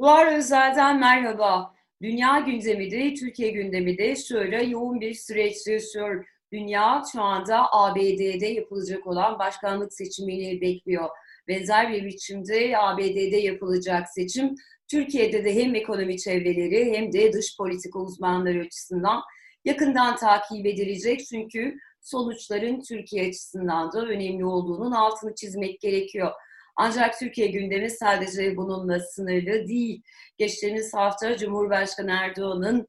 Duvar Özel'den merhaba. Dünya gündemi de, Türkiye gündemi de şöyle yoğun bir süreç yaşıyor. Dünya şu anda ABD'de yapılacak olan başkanlık seçimini bekliyor. Benzer bir biçimde ABD'de yapılacak seçim Türkiye'de de hem ekonomi çevreleri hem de dış politika uzmanları açısından yakından takip edilecek. Çünkü sonuçların Türkiye açısından da önemli olduğunun altını çizmek gerekiyor. Ancak Türkiye gündemi sadece bununla sınırlı değil. Geçtiğimiz hafta Cumhurbaşkanı Erdoğan'ın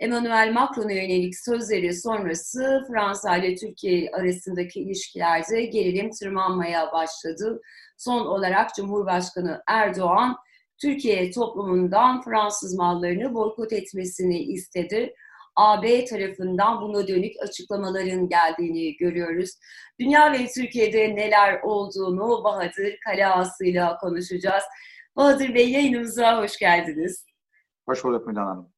Emmanuel Macron'a yönelik sözleri sonrası Fransa ile Türkiye arasındaki ilişkilerde gerilim tırmanmaya başladı. Son olarak Cumhurbaşkanı Erdoğan Türkiye toplumundan Fransız mallarını boykot etmesini istedi. AB tarafından buna dönük açıklamaların geldiğini görüyoruz. Dünya ve Türkiye'de neler olduğunu Bahadır Kaleağası'yla konuşacağız. Bahadır Bey yayınımıza hoş geldiniz. Hoş bulduk Müdan Hanım.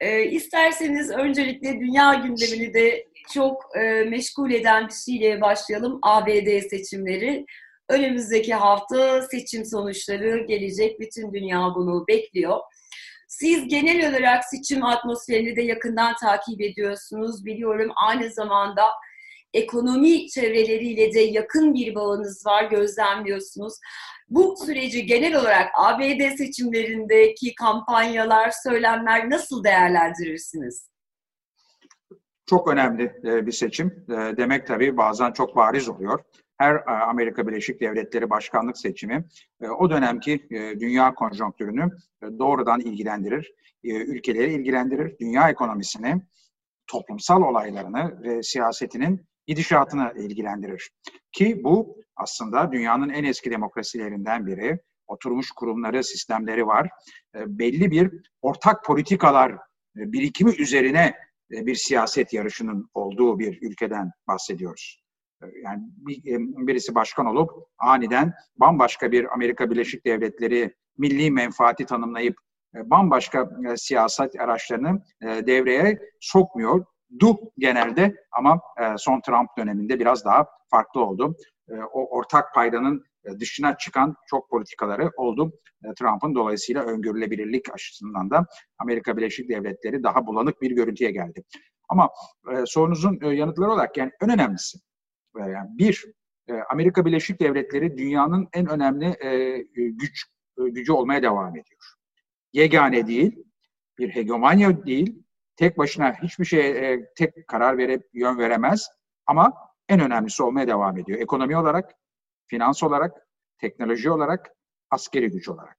Ee, isterseniz öncelikle dünya gündemini de çok e, meşgul eden bir şeyle başlayalım. ABD seçimleri. Önümüzdeki hafta seçim sonuçları gelecek. Bütün dünya bunu bekliyor. Siz genel olarak seçim atmosferini de yakından takip ediyorsunuz. Biliyorum aynı zamanda ekonomi çevreleriyle de yakın bir bağınız var, gözlemliyorsunuz. Bu süreci genel olarak ABD seçimlerindeki kampanyalar, söylemler nasıl değerlendirirsiniz? Çok önemli e, bir seçim. E, demek tabii bazen çok bariz oluyor. Her e, Amerika Birleşik Devletleri başkanlık seçimi o dönemki dünya konjonktürünü doğrudan ilgilendirir. Ülkeleri ilgilendirir, dünya ekonomisini, toplumsal olaylarını ve siyasetinin gidişatını ilgilendirir. Ki bu aslında dünyanın en eski demokrasilerinden biri. Oturmuş kurumları, sistemleri var. Belli bir ortak politikalar birikimi üzerine bir siyaset yarışının olduğu bir ülkeden bahsediyoruz. Yani birisi başkan olup aniden bambaşka bir Amerika Birleşik Devletleri milli menfaati tanımlayıp bambaşka siyaset araçlarını devreye sokmuyor. Du genelde ama son Trump döneminde biraz daha farklı oldu. O ortak paydanın dışına çıkan çok politikaları oldu. Trump'ın dolayısıyla öngörülebilirlik açısından da Amerika Birleşik Devletleri daha bulanık bir görüntüye geldi. Ama sorunuzun yanıtları olarak yani en önemlisi yani bir Amerika Birleşik Devletleri dünyanın en önemli güç gücü olmaya devam ediyor. Yegane değil, bir hegemonya değil, tek başına hiçbir şeye tek karar verip yön veremez ama en önemlisi olmaya devam ediyor. Ekonomi olarak, finans olarak, teknoloji olarak, askeri güç olarak.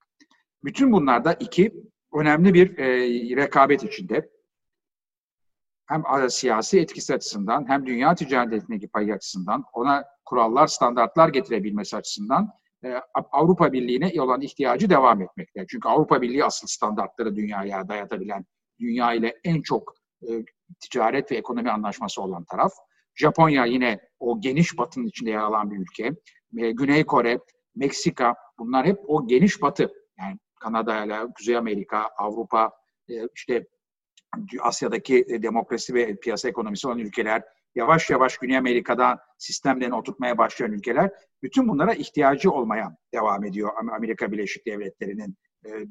Bütün bunlarda iki önemli bir e, rekabet içinde. Hem siyasi etkisi açısından hem dünya ticaretindeki payı açısından ona kurallar, standartlar getirebilmesi açısından e, Avrupa Birliği'ne olan ihtiyacı devam etmekte. Çünkü Avrupa Birliği asıl standartları dünyaya dayatabilen, dünya ile en çok e, ticaret ve ekonomi anlaşması olan taraf. Japonya yine o geniş batının içinde yer alan bir ülke. E, Güney Kore, Meksika bunlar hep o geniş batı. Yani Kanada ile Kuzey Amerika, Avrupa, işte Asya'daki e, demokrasi ve piyasa ekonomisi olan ülkeler, yavaş yavaş Güney Amerika'da sistemlerini oturtmaya başlayan ülkeler, bütün bunlara ihtiyacı olmaya devam ediyor Amerika Birleşik Devletleri'nin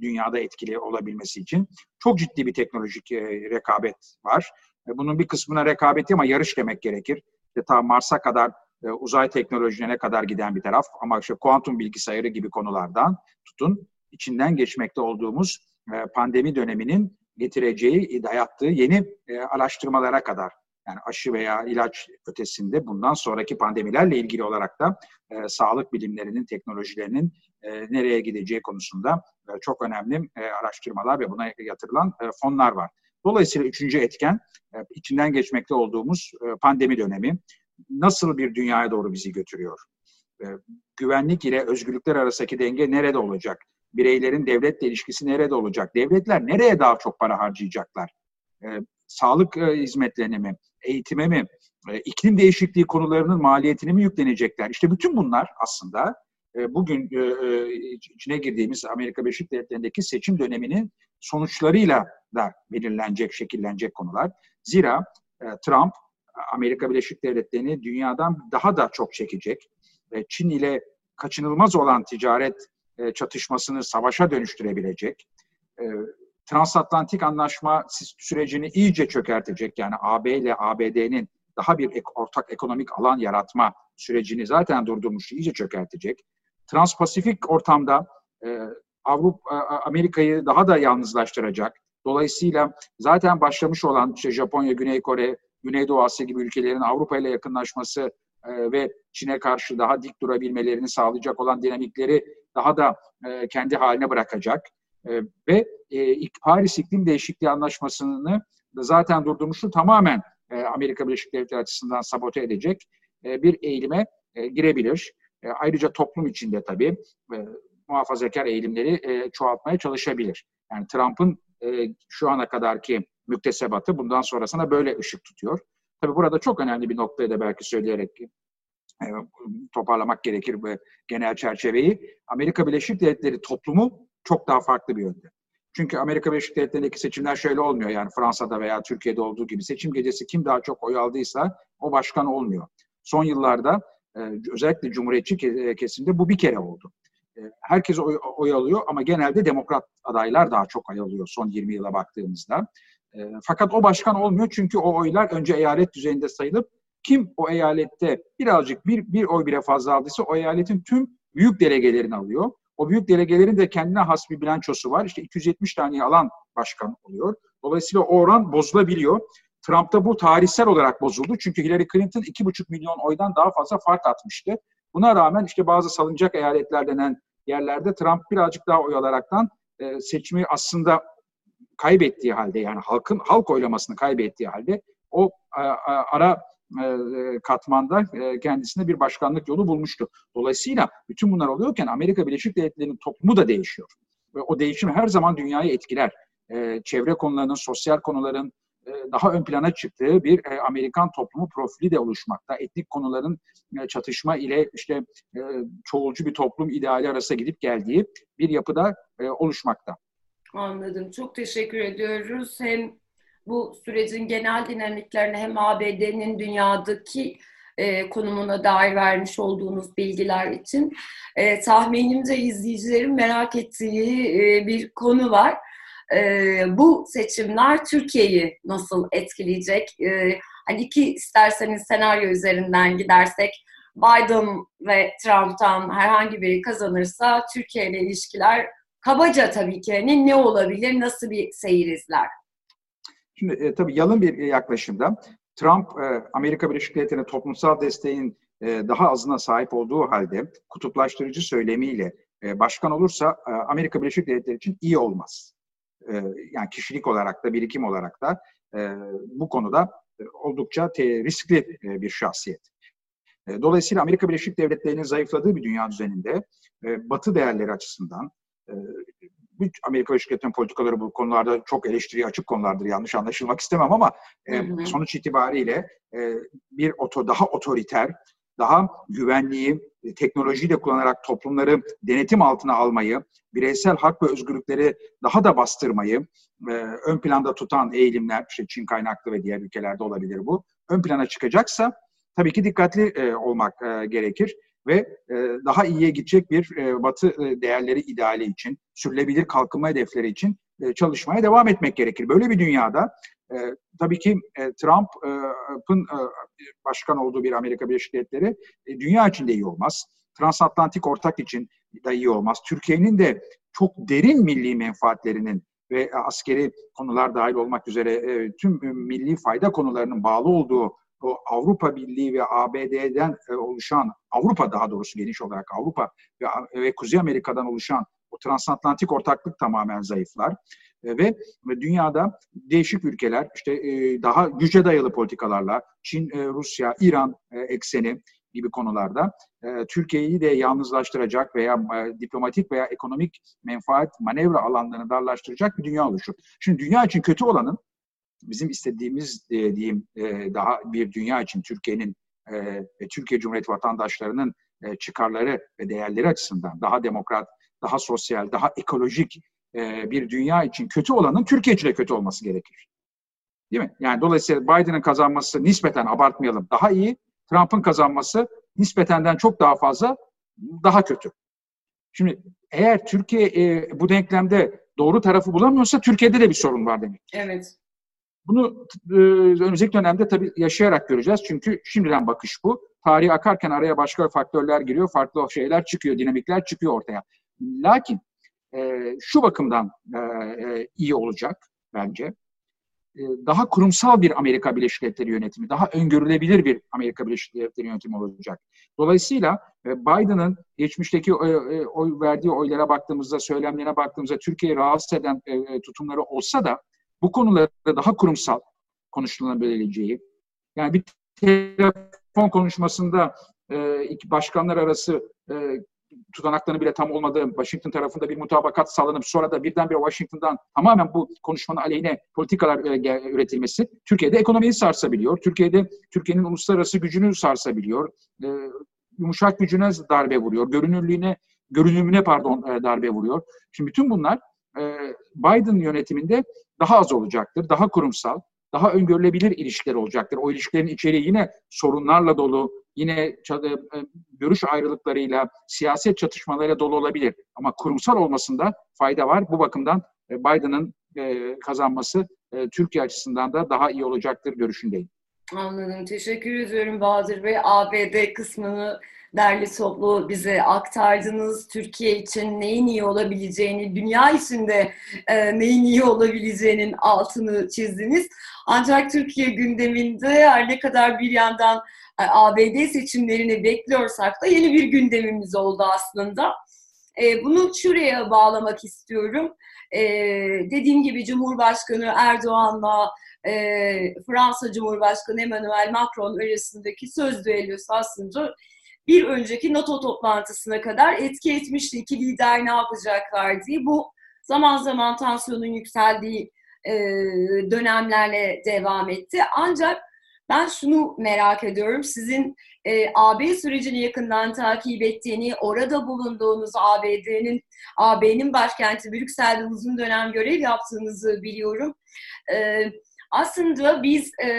dünyada etkili olabilmesi için. Çok ciddi bir teknolojik rekabet var. Bunun bir kısmına rekabeti ama yarış demek gerekir. İşte ta Mars'a kadar e, uzay teknolojilerine kadar giden bir taraf ama işte kuantum bilgisayarı gibi konulardan tutun içinden geçmekte olduğumuz e, pandemi döneminin getireceği, dayattığı yeni e, araştırmalara kadar yani aşı veya ilaç ötesinde bundan sonraki pandemilerle ilgili olarak da e, sağlık bilimlerinin, teknolojilerinin e, nereye gideceği konusunda e, çok önemli e, araştırmalar ve buna yatırılan e, fonlar var. Dolayısıyla üçüncü etken e, içinden geçmekte olduğumuz e, pandemi dönemi nasıl bir dünyaya doğru bizi götürüyor? E, güvenlik ile özgürlükler arasındaki denge nerede olacak? Bireylerin devletle ilişkisi nerede olacak? Devletler nereye daha çok para harcayacaklar? Sağlık hizmetlerine mi? Eğitime mi? iklim değişikliği konularının maliyetini mi yüklenecekler? İşte bütün bunlar aslında bugün içine girdiğimiz Amerika Birleşik Devletleri'ndeki seçim döneminin sonuçlarıyla da belirlenecek, şekillenecek konular. Zira Trump Amerika Birleşik Devletleri'ni dünyadan daha da çok çekecek. Çin ile kaçınılmaz olan ticaret çatışmasını savaşa dönüştürebilecek, transatlantik anlaşma sürecini iyice çökertecek yani AB ile ABD'nin daha bir ortak ekonomik alan yaratma sürecini zaten durdurmuş, iyice çökertecek. Transpasifik ortamda e, Avrupa Amerika'yı daha da yalnızlaştıracak. Dolayısıyla zaten başlamış olan işte Japonya, Güney Kore, Güneydoğu Asya gibi ülkelerin Avrupa ile yakınlaşması e, ve Çin'e karşı daha dik durabilmelerini sağlayacak olan dinamikleri daha da e, kendi haline bırakacak. E, ve e, Paris İklim Değişikliği Anlaşması'nı zaten durdurmuştu tamamen e, Amerika Birleşik Devletleri açısından sabote edecek e, bir eğilime e, girebilir. E, ayrıca toplum içinde tabii e, muhafazakar eğilimleri e, çoğaltmaya çalışabilir. Yani Trump'ın e, şu ana kadarki müktesebatı bundan sonrasına böyle ışık tutuyor. Tabii burada çok önemli bir noktayı da belki söyleyerek toparlamak gerekir bu genel çerçeveyi. Amerika Birleşik Devletleri toplumu çok daha farklı bir yönde. Çünkü Amerika Birleşik Devletleri'ndeki seçimler şöyle olmuyor yani Fransa'da veya Türkiye'de olduğu gibi seçim gecesi kim daha çok oy aldıysa o başkan olmuyor. Son yıllarda e, özellikle Cumhuriyetçi kesimde bu bir kere oldu. E, herkes oy, oy alıyor ama genelde demokrat adaylar daha çok oy alıyor son 20 yıla baktığımızda. E, fakat o başkan olmuyor çünkü o oylar önce eyalet düzeyinde sayılıp kim o eyalette birazcık bir, bir oy bile fazla aldıysa o eyaletin tüm büyük delegelerini alıyor. O büyük delegelerin de kendine has bir bilançosu var. İşte 270 tane alan başkan oluyor. Dolayısıyla o oran bozulabiliyor. Trump'ta bu tarihsel olarak bozuldu. Çünkü Hillary Clinton 2,5 milyon oydan daha fazla fark atmıştı. Buna rağmen işte bazı salınacak eyaletler denen yerlerde Trump birazcık daha oy alaraktan e, seçimi aslında kaybettiği halde yani halkın halk oylamasını kaybettiği halde o a, ara katmanda e, kendisine bir başkanlık yolu bulmuştu. Dolayısıyla bütün bunlar oluyorken Amerika Birleşik Devletleri'nin toplumu da değişiyor. Ve o değişim her zaman dünyayı etkiler. E, çevre konularının, sosyal konuların daha ön plana çıktığı bir Amerikan toplumu profili de oluşmakta. Etnik konuların çatışma ile işte çoğulcu bir toplum ideali arasında gidip geldiği bir yapıda oluşmakta. Anladım. Çok teşekkür ediyoruz. Hem bu sürecin genel dinamiklerini hem ABD'nin dünyadaki e, konumuna dair vermiş olduğunuz bilgiler için e, tahminimce izleyicilerin merak ettiği e, bir konu var. E, bu seçimler Türkiye'yi nasıl etkileyecek? E, hani iki isterseniz senaryo üzerinden gidersek Biden ve Trump'tan herhangi biri kazanırsa Türkiye ile ilişkiler kabaca tabii ki hani ne olabilir, nasıl bir seyir izler? Şimdi e, tabii yalın bir yaklaşımda Trump e, Amerika Birleşik Devletleri'ne toplumsal desteğin e, daha azına sahip olduğu halde kutuplaştırıcı söylemiyle e, başkan olursa e, Amerika Birleşik Devletleri için iyi olmaz. E, yani kişilik olarak da birikim olarak da e, bu konuda e, oldukça te, riskli e, bir şahsiyet. E, dolayısıyla Amerika Birleşik Devletleri'nin zayıfladığı bir dünya düzeninde e, Batı değerleri açısından e, Amerika Devletleri'nin politikaları bu konularda çok eleştiriye açık konulardır. Yanlış anlaşılmak istemem ama e, sonuç itibariyle e, bir oto daha otoriter, daha güvenliği, e, teknolojiyi de kullanarak toplumları denetim altına almayı, bireysel hak ve özgürlükleri daha da bastırmayı e, ön planda tutan eğilimler, işte Çin kaynaklı ve diğer ülkelerde olabilir bu, ön plana çıkacaksa tabii ki dikkatli e, olmak e, gerekir ve e, daha iyiye gidecek bir e, batı e, değerleri ideali için, sürülebilir kalkınma hedefleri için e, çalışmaya devam etmek gerekir. Böyle bir dünyada e, tabii ki e, Trump'ın e, başkan olduğu bir Amerika Birleşik Devletleri e, dünya için de iyi olmaz. Transatlantik ortak için de iyi olmaz. Türkiye'nin de çok derin milli menfaatlerinin ve askeri konular dahil olmak üzere e, tüm milli fayda konularının bağlı olduğu o Avrupa Birliği ve ABD'den e, oluşan, Avrupa daha doğrusu geniş olarak Avrupa ve, ve Kuzey Amerika'dan oluşan o transatlantik ortaklık tamamen zayıflar. E, ve, dünyada değişik ülkeler işte e, daha güce dayalı politikalarla Çin, Rusya, İran ekseni gibi konularda Türkiye'yi de yalnızlaştıracak veya diplomatik veya ekonomik menfaat manevra alanlarını darlaştıracak bir dünya oluşur. Şimdi dünya için kötü olanın bizim istediğimiz e, diyeyim e, daha bir dünya için Türkiye'nin e, Türkiye Cumhuriyeti vatandaşlarının e, çıkarları ve değerleri açısından daha demokrat, daha sosyal, daha ekolojik e, bir dünya için kötü olanın Türkiye için de kötü olması gerekir. Değil mi? Yani dolayısıyla Biden'ın kazanması nispeten abartmayalım daha iyi, Trump'ın kazanması nispetenden çok daha fazla daha kötü. Şimdi eğer Türkiye e, bu denklemde doğru tarafı bulamıyorsa Türkiye'de de bir sorun var demek. Evet. Bunu e, önümüzdeki dönemde tabii yaşayarak göreceğiz. Çünkü şimdiden bakış bu. Tarihi akarken araya başka faktörler giriyor, farklı şeyler çıkıyor, dinamikler çıkıyor ortaya. Lakin e, şu bakımdan e, e, iyi olacak bence. E, daha kurumsal bir Amerika Birleşik Devletleri yönetimi, daha öngörülebilir bir Amerika Birleşik Devletleri yönetimi olacak. Dolayısıyla e, Biden'ın geçmişteki oy, e, oy verdiği oylara baktığımızda, söylemlerine baktığımızda Türkiye'yi rahatsız eden e, tutumları olsa da bu konularda daha kurumsal konuşulabileceği, yani bir telefon konuşmasında e, iki başkanlar arası e, tutanaklarının bile tam olmadığı Washington tarafında bir mutabakat sağlanıp sonra da birdenbire Washington'dan tamamen bu konuşmanın aleyhine politikalar e, üretilmesi Türkiye'de ekonomiyi sarsabiliyor. Türkiye'de Türkiye'nin uluslararası gücünü sarsabiliyor. E, yumuşak gücüne darbe vuruyor. Görünürlüğüne görünümüne pardon e, darbe vuruyor. Şimdi bütün bunlar e, Biden yönetiminde daha az olacaktır. Daha kurumsal, daha öngörülebilir ilişkiler olacaktır. O ilişkilerin içeriği yine sorunlarla dolu, yine e, görüş ayrılıklarıyla, siyaset çatışmalarıyla dolu olabilir. Ama kurumsal olmasında fayda var. Bu bakımdan e, Biden'ın e, kazanması Türkiye açısından da daha iyi olacaktır görüşündeyim. Anladım. Teşekkür ediyorum Bahadır Bey. ABD kısmını derli toplu bize aktardınız. Türkiye için neyin iyi olabileceğini, dünya içinde e, neyin iyi olabileceğinin altını çizdiniz. Ancak Türkiye gündeminde her ne kadar bir yandan e, ABD seçimlerini bekliyorsak da yeni bir gündemimiz oldu aslında. E, bunu şuraya bağlamak istiyorum. E, dediğim gibi Cumhurbaşkanı Erdoğan'la e, Fransa Cumhurbaşkanı Emmanuel Macron arasındaki söz düellosu aslında bir önceki NATO toplantısına kadar etki etmişti. İki lider ne yapacaklar diye. Bu zaman zaman tansiyonun yükseldiği e, dönemlerle devam etti. Ancak ben şunu merak ediyorum. Sizin e, AB sürecini yakından takip ettiğini, orada bulunduğunuz ABD'nin AB'nin başkenti Brüksel'de uzun dönem görev yaptığınızı biliyorum. E, aslında biz e,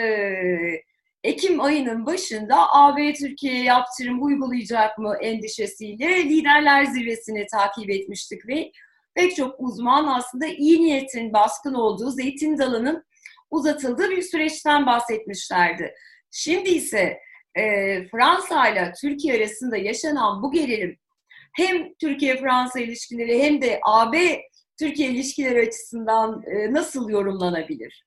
Ekim ayının başında AB Türkiye'ye yaptırım uygulayacak mı endişesiyle liderler zirvesini takip etmiştik ve pek çok uzman aslında iyi niyetin baskın olduğu zeytin dalının uzatıldığı bir süreçten bahsetmişlerdi. Şimdi ise e, Fransa ile Türkiye arasında yaşanan bu gerilim hem Türkiye-Fransa ilişkileri hem de AB-Türkiye ilişkileri açısından e, nasıl yorumlanabilir?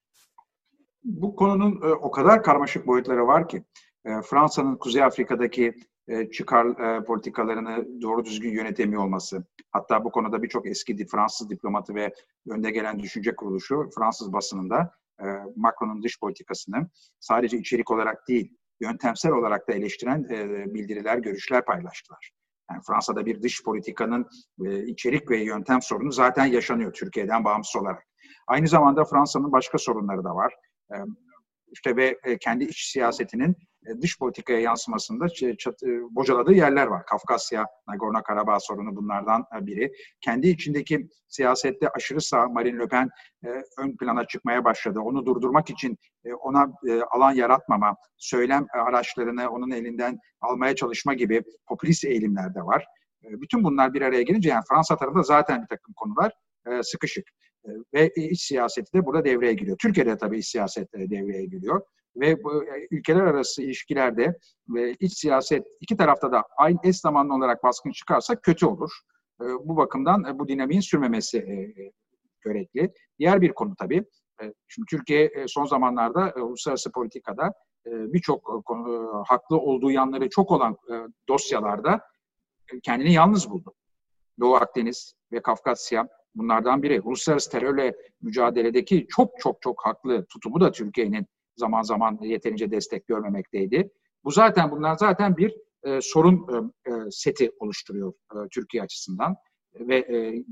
Bu konunun e, o kadar karmaşık boyutları var ki e, Fransa'nın Kuzey Afrika'daki e, çıkar politikalarını doğru düzgün yönetemiyor olması. Hatta bu konuda birçok eski Fransız diplomatı ve önde gelen düşünce kuruluşu Fransız basınında Macron'un dış politikasını sadece içerik olarak değil, yöntemsel olarak da eleştiren bildiriler, görüşler paylaştılar. Yani Fransa'da bir dış politikanın içerik ve yöntem sorunu zaten yaşanıyor Türkiye'den bağımsız olarak. Aynı zamanda Fransa'nın başka sorunları da var işte ve kendi iç siyasetinin dış politikaya yansımasında bocaladığı yerler var. Kafkasya, Nagorno-Karabağ sorunu bunlardan biri. Kendi içindeki siyasette aşırı sağ Marine Le Pen ön plana çıkmaya başladı. Onu durdurmak için ona alan yaratmama, söylem araçlarını onun elinden almaya çalışma gibi popülist eğilimler de var. Bütün bunlar bir araya gelince yani Fransa tarafında zaten bir takım konular sıkışık. Ve iç siyaseti de burada devreye giriyor. Türkiye'de tabii iç siyaset devreye giriyor ve bu e, ülkeler arası ilişkilerde ve iç siyaset iki tarafta da aynı eş zamanlı olarak baskın çıkarsa kötü olur. Bu bakımdan e, bu dinamiğin sürmemesi e, gerekli. Diğer bir konu tabii. Şimdi Türkiye son zamanlarda uluslararası politikada birçok haklı olduğu yanları çok olan dosyalarda kendini yalnız buldu. Doğu Akdeniz ve Kafkasya bunlardan biri. Uluslararası terörle mücadeledeki çok çok çok haklı tutumu da Türkiye'nin zaman zaman yeterince destek görmemekteydi. Bu zaten bunlar zaten bir e, sorun e, e seti oluşturuyor e, Türkiye açısından ve e,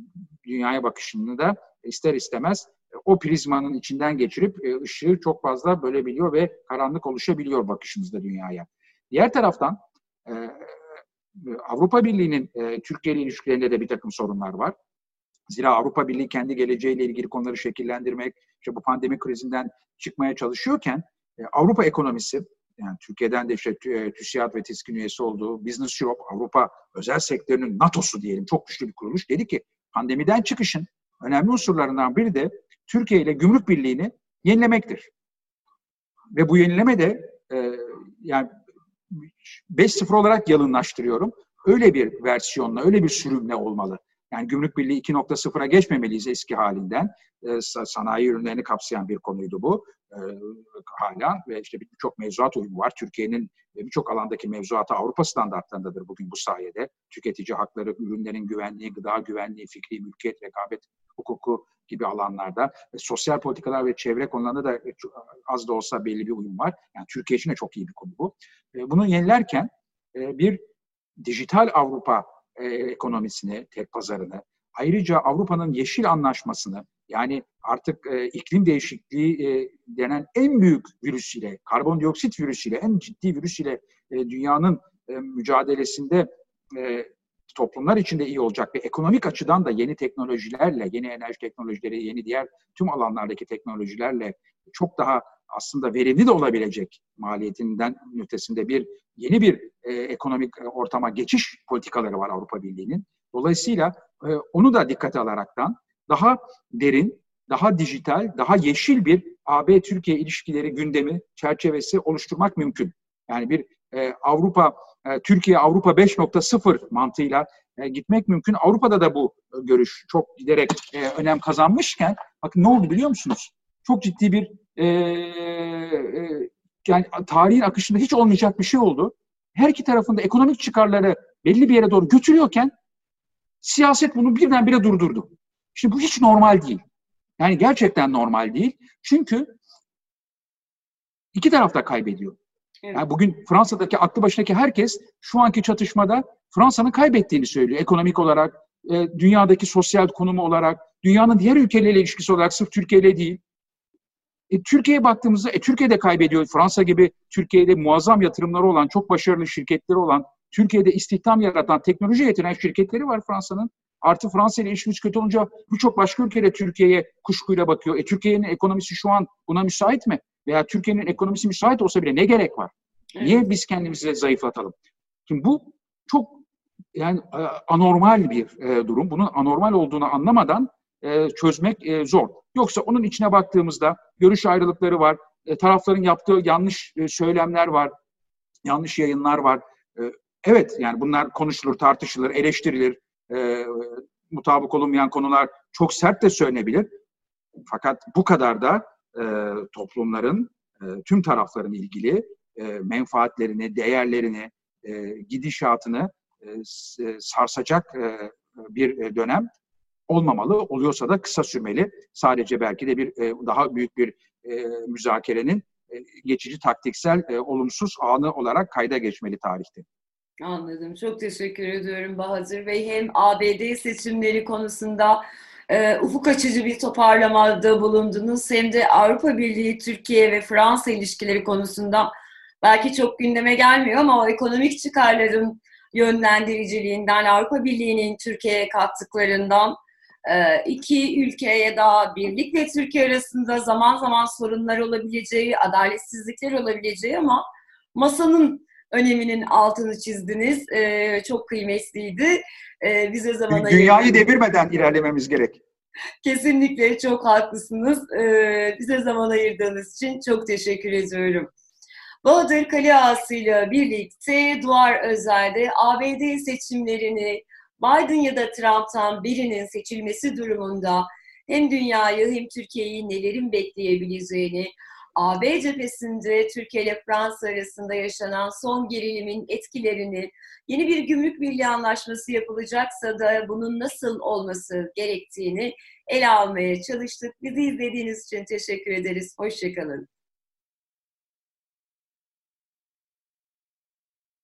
dünyaya bakışını da ister istemez e, o prizmanın içinden geçirip e, ışığı çok fazla bölebiliyor ve karanlık oluşabiliyor bakışımızda dünyaya. Diğer taraftan e, Avrupa Birliği'nin e, Türkiye ile ilişkilerinde de bir takım sorunlar var. Zira Avrupa Birliği kendi geleceğiyle ilgili konuları şekillendirmek, işte bu pandemi krizinden çıkmaya çalışıyorken e, Avrupa ekonomisi yani Türkiye'den de işte TÜSİAD ve TİSK'in üyesi olduğu Business Europe, Avrupa özel sektörünün NATO'su diyelim çok güçlü bir kuruluş dedi ki pandemiden çıkışın önemli unsurlarından biri de Türkiye ile gümrük birliğini yenilemektir. Ve bu yenileme de e, yani 5-0 olarak yalınlaştırıyorum. Öyle bir versiyonla, öyle bir sürümle olmalı. Yani gümrük birliği 2.0'a geçmemeliyiz eski halinden. E, sanayi ürünlerini kapsayan bir konuydu bu e, hala ve işte birçok mevzuat uyumu var. Türkiye'nin birçok alandaki mevzuatı Avrupa standartlarındadır bugün bu sayede. Tüketici hakları, ürünlerin güvenliği, gıda güvenliği, fikri mülkiyet, rekabet hukuku gibi alanlarda e, sosyal politikalar ve çevre konularında da e, az da olsa belli bir uyum var. Yani Türkiye için de çok iyi bir konu bu. E, bunu yenilerken e, bir dijital Avrupa e, ekonomisini, tek pazarını, ayrıca Avrupa'nın yeşil anlaşmasını yani artık e, iklim değişikliği e, denen en büyük virüs ile, karbondioksit virüsüyle, en ciddi virüs ile e, dünyanın e, mücadelesinde e, toplumlar için de iyi olacak ve ekonomik açıdan da yeni teknolojilerle, yeni enerji teknolojileri, yeni diğer tüm alanlardaki teknolojilerle çok daha aslında verimli de olabilecek maliyetinden ötesinde bir yeni bir e, ekonomik ortama geçiş politikaları var Avrupa Birliği'nin. Dolayısıyla e, onu da dikkate alaraktan daha derin, daha dijital, daha yeşil bir AB-Türkiye ilişkileri gündemi çerçevesi oluşturmak mümkün. Yani bir e, Avrupa, e, Türkiye Avrupa 5.0 mantığıyla e, gitmek mümkün. Avrupa'da da bu e, görüş çok giderek önem kazanmışken, bakın ne oldu biliyor musunuz? Çok ciddi bir yani tarihin akışında hiç olmayacak bir şey oldu. Her iki tarafında ekonomik çıkarları belli bir yere doğru götürüyorken siyaset bunu birdenbire durdurdu. Şimdi bu hiç normal değil. Yani gerçekten normal değil. Çünkü iki taraf da kaybediyor. Evet. Yani bugün Fransa'daki aklı başındaki herkes şu anki çatışmada Fransa'nın kaybettiğini söylüyor. Ekonomik olarak, e, dünyadaki sosyal konumu olarak, dünyanın diğer ülkeleriyle ilişkisi olarak sırf Türkiye ile değil. E, Türkiye'ye baktığımızda e, Türkiye de kaybediyor. Fransa gibi Türkiye'de muazzam yatırımları olan, çok başarılı şirketleri olan, Türkiye'de istihdam yaratan, teknoloji getiren şirketleri var Fransa'nın. Artı Fransa ile ilişkimiz kötü olunca birçok başka ülkede Türkiye'ye kuşkuyla bakıyor. E Türkiye'nin ekonomisi şu an buna müsait mi? Veya Türkiye'nin ekonomisi müsait olsa bile ne gerek var? Niye biz kendimizi zayıflatalım? Şimdi bu çok yani e, anormal bir e, durum. Bunun anormal olduğunu anlamadan e, çözmek e, zor. Yoksa onun içine baktığımızda görüş ayrılıkları var. E, tarafların yaptığı yanlış e, söylemler var. Yanlış yayınlar var. E, evet yani bunlar konuşulur, tartışılır, eleştirilir e, mutabık olunmayan konular çok sert de söylenebilir. Fakat bu kadar da e, toplumların, e, tüm tarafların ilgili e, menfaatlerini, değerlerini, e, gidişatını e, e sarsacak e, bir dönem olmamalı. Oluyorsa da kısa sürmeli. Sadece belki de bir e, daha büyük bir e, müzakerenin e, geçici taktiksel e, olumsuz anı olarak kayda geçmeli tarihte. Anladım. Çok teşekkür ediyorum Bahadır Bey. Hem ABD seçimleri konusunda e, ufuk açıcı bir toparlamada bulundunuz. Hem de Avrupa Birliği, Türkiye ve Fransa ilişkileri konusunda belki çok gündeme gelmiyor ama o ekonomik çıkarların yönlendiriciliğinden, Avrupa Birliği'nin Türkiye'ye kattıklarından e, iki ülkeye daha birlikle Türkiye arasında zaman zaman sorunlar olabileceği, adaletsizlikler olabileceği ama masanın öneminin altını çizdiniz. E, çok kıymetliydi. E, bize zaman Dünyayı devirmeden ilerlememiz gerek. Kesinlikle çok haklısınız. E, bize zaman ayırdığınız için çok teşekkür ediyorum. Bahadır Kaliağası ile birlikte Duvar Özel'de ABD seçimlerini Biden ya da Trump'tan birinin seçilmesi durumunda hem dünyayı hem Türkiye'yi nelerin bekleyebileceğini, AB cephesinde Türkiye ile Fransa arasında yaşanan son gerilimin etkilerini, yeni bir gümrük birliği anlaşması yapılacaksa da bunun nasıl olması gerektiğini ele almaya çalıştık. Bizi izlediğiniz için teşekkür ederiz. Hoşçakalın.